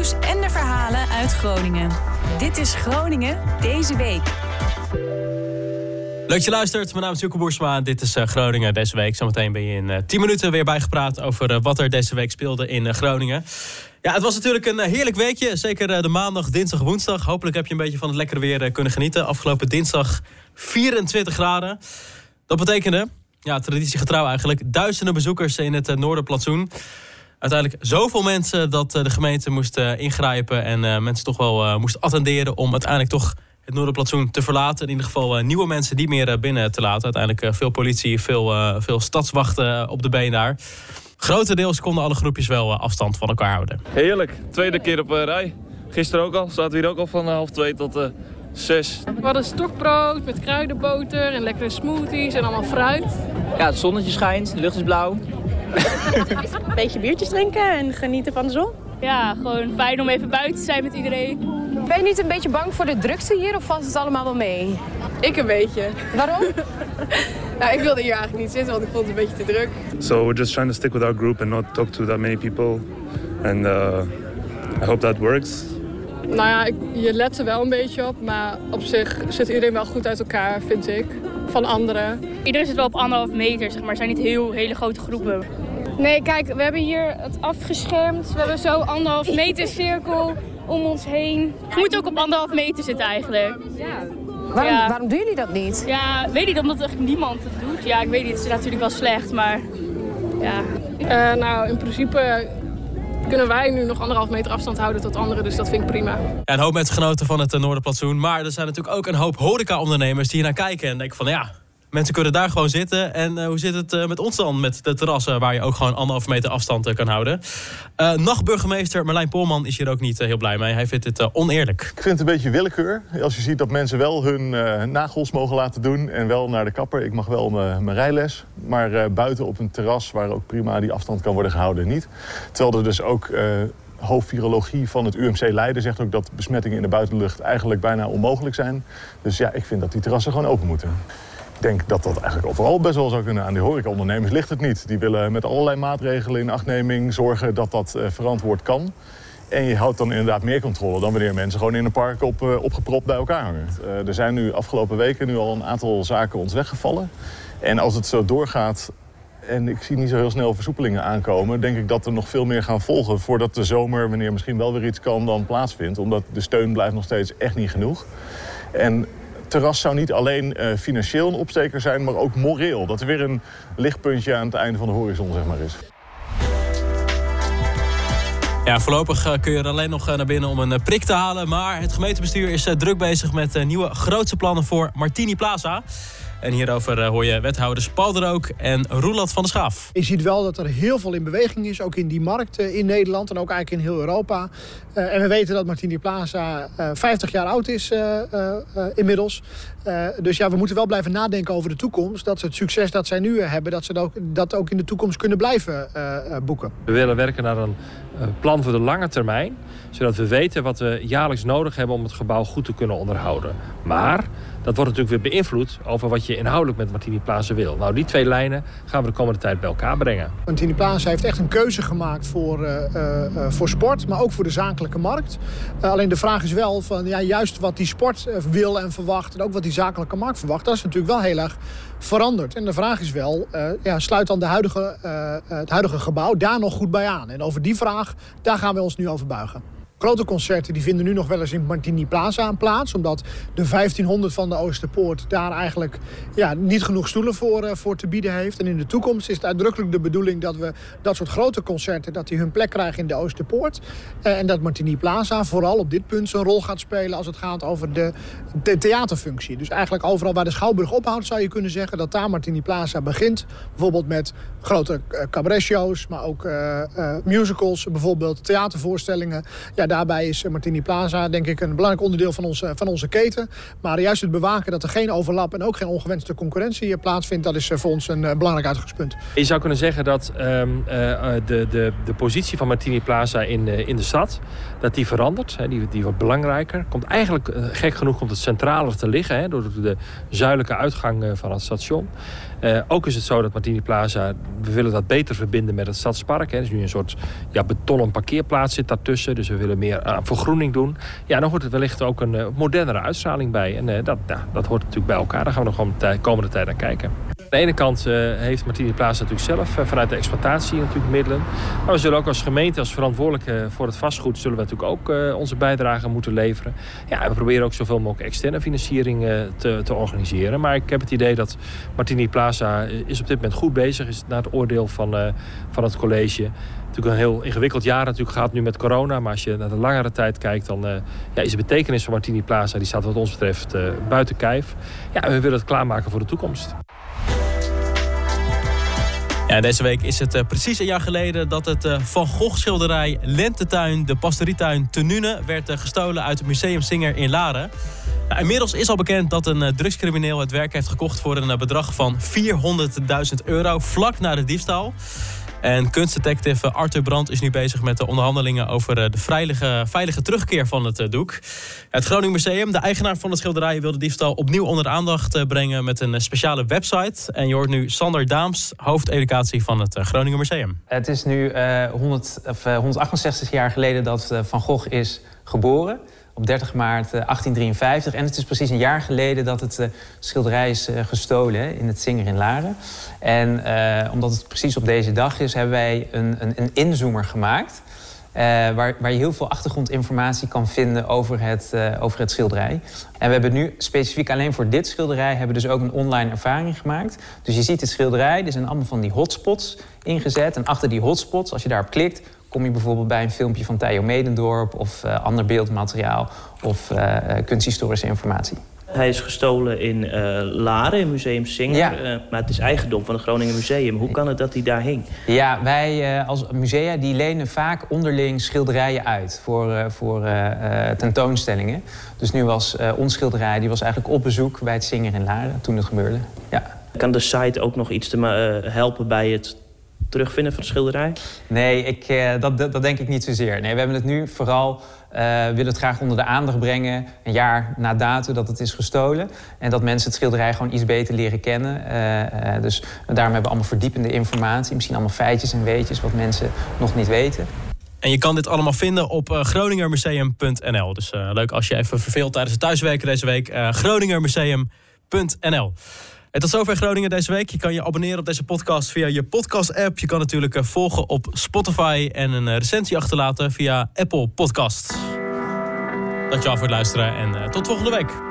en de verhalen uit Groningen. Dit is Groningen deze week. Leuk dat je luistert. Mijn naam is Joeke Boersma en dit is uh, Groningen deze week. Zometeen ben je in uh, 10 minuten weer bijgepraat over uh, wat er deze week speelde in Groningen. Ja, het was natuurlijk een heerlijk weekje. Zeker de maandag, dinsdag, woensdag. Hopelijk heb je een beetje van het lekkere weer kunnen genieten. Afgelopen dinsdag 24 graden. Dat betekende, ja, traditiegetrouw eigenlijk, duizenden bezoekers in het Noorderplantsoen uiteindelijk zoveel mensen dat de gemeente moest ingrijpen en mensen toch wel moest attenderen om uiteindelijk toch het Noorderplantsoen te verlaten. In ieder geval nieuwe mensen die meer binnen te laten. Uiteindelijk veel politie, veel, veel stadswachten op de been daar. Grotendeels konden alle groepjes wel afstand van elkaar houden. Heerlijk, tweede keer op rij. Gisteren ook al, zaten we hier ook al van half twee tot uh, zes. We hadden stokbrood met kruidenboter en lekkere smoothies en allemaal fruit. Ja, het zonnetje schijnt, de lucht is blauw. Een beetje biertjes drinken en genieten van de zon. Ja, gewoon fijn om even buiten te zijn met iedereen. Ben je niet een beetje bang voor de drukte hier of valt het allemaal wel mee? Ik een beetje. Waarom? nou, ik wilde hier eigenlijk niet zitten, want ik vond het een beetje te druk. So we're just trying to stick with our group and not talk to that many people. And uh, I hope that works. Nou ja, ik, je let er wel een beetje op, maar op zich zit iedereen wel goed uit elkaar, vind ik. Van anderen. Iedereen zit wel op anderhalf meter, zeg maar. Het zijn niet heel hele grote groepen. Nee, kijk, we hebben hier het afgeschermd. We hebben zo anderhalf meter cirkel om ons heen. Je moet ook op anderhalf meter zitten eigenlijk. Ja. Waarom, ja. waarom doen jullie dat niet? Ja, weet niet, omdat er niemand het doet. Ja, ik weet niet, het is natuurlijk wel slecht, maar ja. Uh, nou, in principe kunnen wij nu nog anderhalf meter afstand houden tot anderen. Dus dat vind ik prima. Ja, een hoop mensen genoten van het Noorderplantsoen. Maar er zijn natuurlijk ook een hoop horeca-ondernemers die hier naar kijken. En denken van ja, Mensen kunnen daar gewoon zitten. En uh, hoe zit het uh, met ons dan? Met de terrassen waar je ook gewoon anderhalve meter afstand uh, kan houden. Nachtburgemeester Marlijn Polman is hier ook niet heel blij mee. Hij vindt het oneerlijk. Ik vind het een beetje willekeur. Als je ziet dat mensen wel hun nagels mogen laten doen. En wel naar de kapper. Ik mag wel mijn rijles. Maar buiten op een terras waar ook prima die afstand kan worden gehouden niet. Terwijl er dus ook hoofdvirologie van het UMC Leiden zegt ook dat besmettingen in de buitenlucht eigenlijk bijna onmogelijk zijn. Dus ja, ik vind dat die terrassen gewoon open moeten. Denk dat dat eigenlijk overal best wel zou kunnen. Aan die horecaondernemers ligt het niet. Die willen met allerlei maatregelen in achtneming zorgen dat dat uh, verantwoord kan. En je houdt dan inderdaad meer controle dan wanneer mensen gewoon in een park op, uh, opgepropt bij elkaar hangen. Uh, er zijn nu afgelopen weken nu al een aantal zaken ons weggevallen. En als het zo doorgaat en ik zie niet zo heel snel versoepelingen aankomen... denk ik dat er nog veel meer gaan volgen voordat de zomer, wanneer misschien wel weer iets kan, dan plaatsvindt. Omdat de steun blijft nog steeds echt niet genoeg. En terras zou niet alleen uh, financieel een opsteker zijn, maar ook moreel. Dat er weer een lichtpuntje aan het einde van de horizon zeg maar, is. Ja, voorlopig uh, kun je er alleen nog uh, naar binnen om een prik te halen. Maar het gemeentebestuur is druk bezig met nieuwe grootse plannen voor Martini Plaza. En hierover hoor je wethouders Paul Rook en Roeland van der Schaaf. Je ziet wel dat er heel veel in beweging is, ook in die markt in Nederland en ook eigenlijk in heel Europa. Uh, en we weten dat Martini Plaza uh, 50 jaar oud is uh, inmiddels. dus ja, we moeten wel blijven nadenken over de toekomst. Dat ze het succes dat zij nu hebben, dat ze dat ook, dat ook in de toekomst kunnen blijven boeken. We willen werken naar een plan voor de lange termijn. Zodat we weten wat we jaarlijks nodig hebben om het gebouw goed te kunnen onderhouden. Maar dat wordt natuurlijk weer beïnvloed over wat je inhoudelijk met Martini Plaza wil. Nou, die twee lijnen gaan we de komende tijd bij elkaar brengen. Martini Plaza heeft echt een keuze gemaakt voor, uh, uh, voor sport, maar ook voor de zakelijke markt. Alleen de vraag is wel van ja, juist wat die sport wil en verwacht en ook wat die zakelijke markt verwacht, dat is natuurlijk wel heel erg veranderd. En de vraag is wel, ja, sluit dan de huidige, het huidige gebouw daar nog goed bij aan? En over die vraag, daar gaan we ons nu over buigen. Grote concerten die vinden nu nog wel eens in Martini Plaza plaats. Omdat de 1500 van de Oosterpoort daar eigenlijk ja, niet genoeg stoelen voor, uh, voor te bieden heeft. En in de toekomst is het uitdrukkelijk de bedoeling dat we dat soort grote concerten... dat die hun plek krijgen in de Oosterpoort. Uh, en dat Martini Plaza vooral op dit punt zijn rol gaat spelen... als het gaat over de, de theaterfunctie. Dus eigenlijk overal waar de Schouwburg ophoudt zou je kunnen zeggen... dat daar Martini Plaza begint. Bijvoorbeeld met grote uh, cabaretshows, maar ook musicals. Bijvoorbeeld theatervoorstellingen. Ja, daarbij is Martini Plaza denk ik een belangrijk onderdeel van onze, van onze keten. Maar juist het bewaken dat er geen overlap en ook geen ongewenste concurrentie plaatsvindt... dat is voor ons een belangrijk uitgangspunt. Je zou kunnen zeggen dat uh, de, de, de positie van Martini Plaza in, in de stad... dat die verandert, hè, die, die wordt belangrijker. Komt eigenlijk, gek genoeg, komt het centraler te liggen... Hè, door de zuidelijke uitgang van het station. Ook is het zo dat Martini Plaza, we willen dat beter verbinden met het stadspark. Hè. Er is nu een soort ja, betonnen parkeerplaats zit daartussen. Dus we willen meer aan vergroening doen. Ja, dan hoort er wellicht ook een modernere uitstraling bij. En dat, nou, dat hoort natuurlijk bij elkaar. Daar gaan we nog gewoon de komende tijd naar kijken. Aan de ene kant heeft Martini Plaza natuurlijk zelf vanuit de exploitatie natuurlijk middelen. Maar we zullen ook als gemeente, als verantwoordelijke voor het vastgoed, zullen we natuurlijk ook onze bijdrage moeten leveren. Ja, we proberen ook zoveel mogelijk externe financiering te, te organiseren. Maar ik heb het idee dat Martini Plaza is op dit moment goed bezig is naar het oordeel van, van het college. Natuurlijk een heel ingewikkeld jaar natuurlijk gehad nu met corona. Maar als je naar de langere tijd kijkt, dan ja, is de betekenis van Martini Plaza... die staat wat ons betreft buiten kijf. Ja, we willen het klaarmaken voor de toekomst. Ja, deze week is het uh, precies een jaar geleden dat het uh, Van Gogh schilderij Lentetuin, de pastorietuin Tenune, werd uh, gestolen uit het Museum Singer in Laren. Nou, inmiddels is al bekend dat een drugscrimineel het werk heeft gekocht voor een bedrag van 400.000 euro, vlak na de diefstal. En kunstdetective Arthur Brandt is nu bezig met de onderhandelingen over de veilige, veilige terugkeer van het doek. Het Groningen Museum, de eigenaar van het schilderij, wil de diefstal opnieuw onder de aandacht brengen met een speciale website. En je hoort nu Sander Daams, hoofdeducatie van het Groningen Museum. Het is nu uh, 100, of, uh, 168 jaar geleden dat Van Gogh is geboren op 30 maart 1853. En het is precies een jaar geleden dat het uh, schilderij is uh, gestolen in het Zinger in Laren. En omdat het precies op deze dag is, hebben wij een, een, een inzoomer gemaakt. waar, waar je heel veel achtergrondinformatie kan vinden over het, over het schilderij. En we hebben nu specifiek alleen voor dit schilderij hebben dus ook een online ervaring gemaakt. Dus je ziet het schilderij, er zijn allemaal van die hotspots ingezet. En achter die hotspots, als je daarop klikt, kom je bijvoorbeeld bij een filmpje van Theo Medendorp of uh, ander beeldmateriaal of uh, kunsthistorische informatie. Hij is gestolen in uh, Laren, in Museum Singer. Ja. Uh, maar het is eigendom van het Groningen Museum. Hoe kan het dat hij daar hing? Ja, wij uh, als musea die lenen vaak onderling schilderijen uit voor, voor tentoonstellingen. Dus nu was ons schilderij die was eigenlijk op bezoek bij het Singer in Laren toen het gebeurde. Ja. Kan de site ook nog iets te helpen bij het terugvinden van de schilderij? Nee, ik, uh, dat, dat, dat, denk ik niet zozeer. Nee, we hebben het nu vooral, uh, willen het graag onder de aandacht brengen... een jaar na datum dat het is gestolen. En dat mensen het schilderij gewoon iets beter leren kennen. Uh, dus daarom hebben we allemaal verdiepende informatie. Misschien allemaal feitjes en weetjes wat mensen nog niet weten. En je kan dit allemaal vinden op groningermuseum.nl. Dus leuk als je even verveelt tijdens het thuiswerken deze week. groningermuseum.nl en tot zover Groningen deze week. Je kan je abonneren op deze podcast via je podcast-app. Je kan natuurlijk volgen op Spotify en een recensie achterlaten via Apple Podcasts. Dankjewel voor het luisteren en tot volgende week.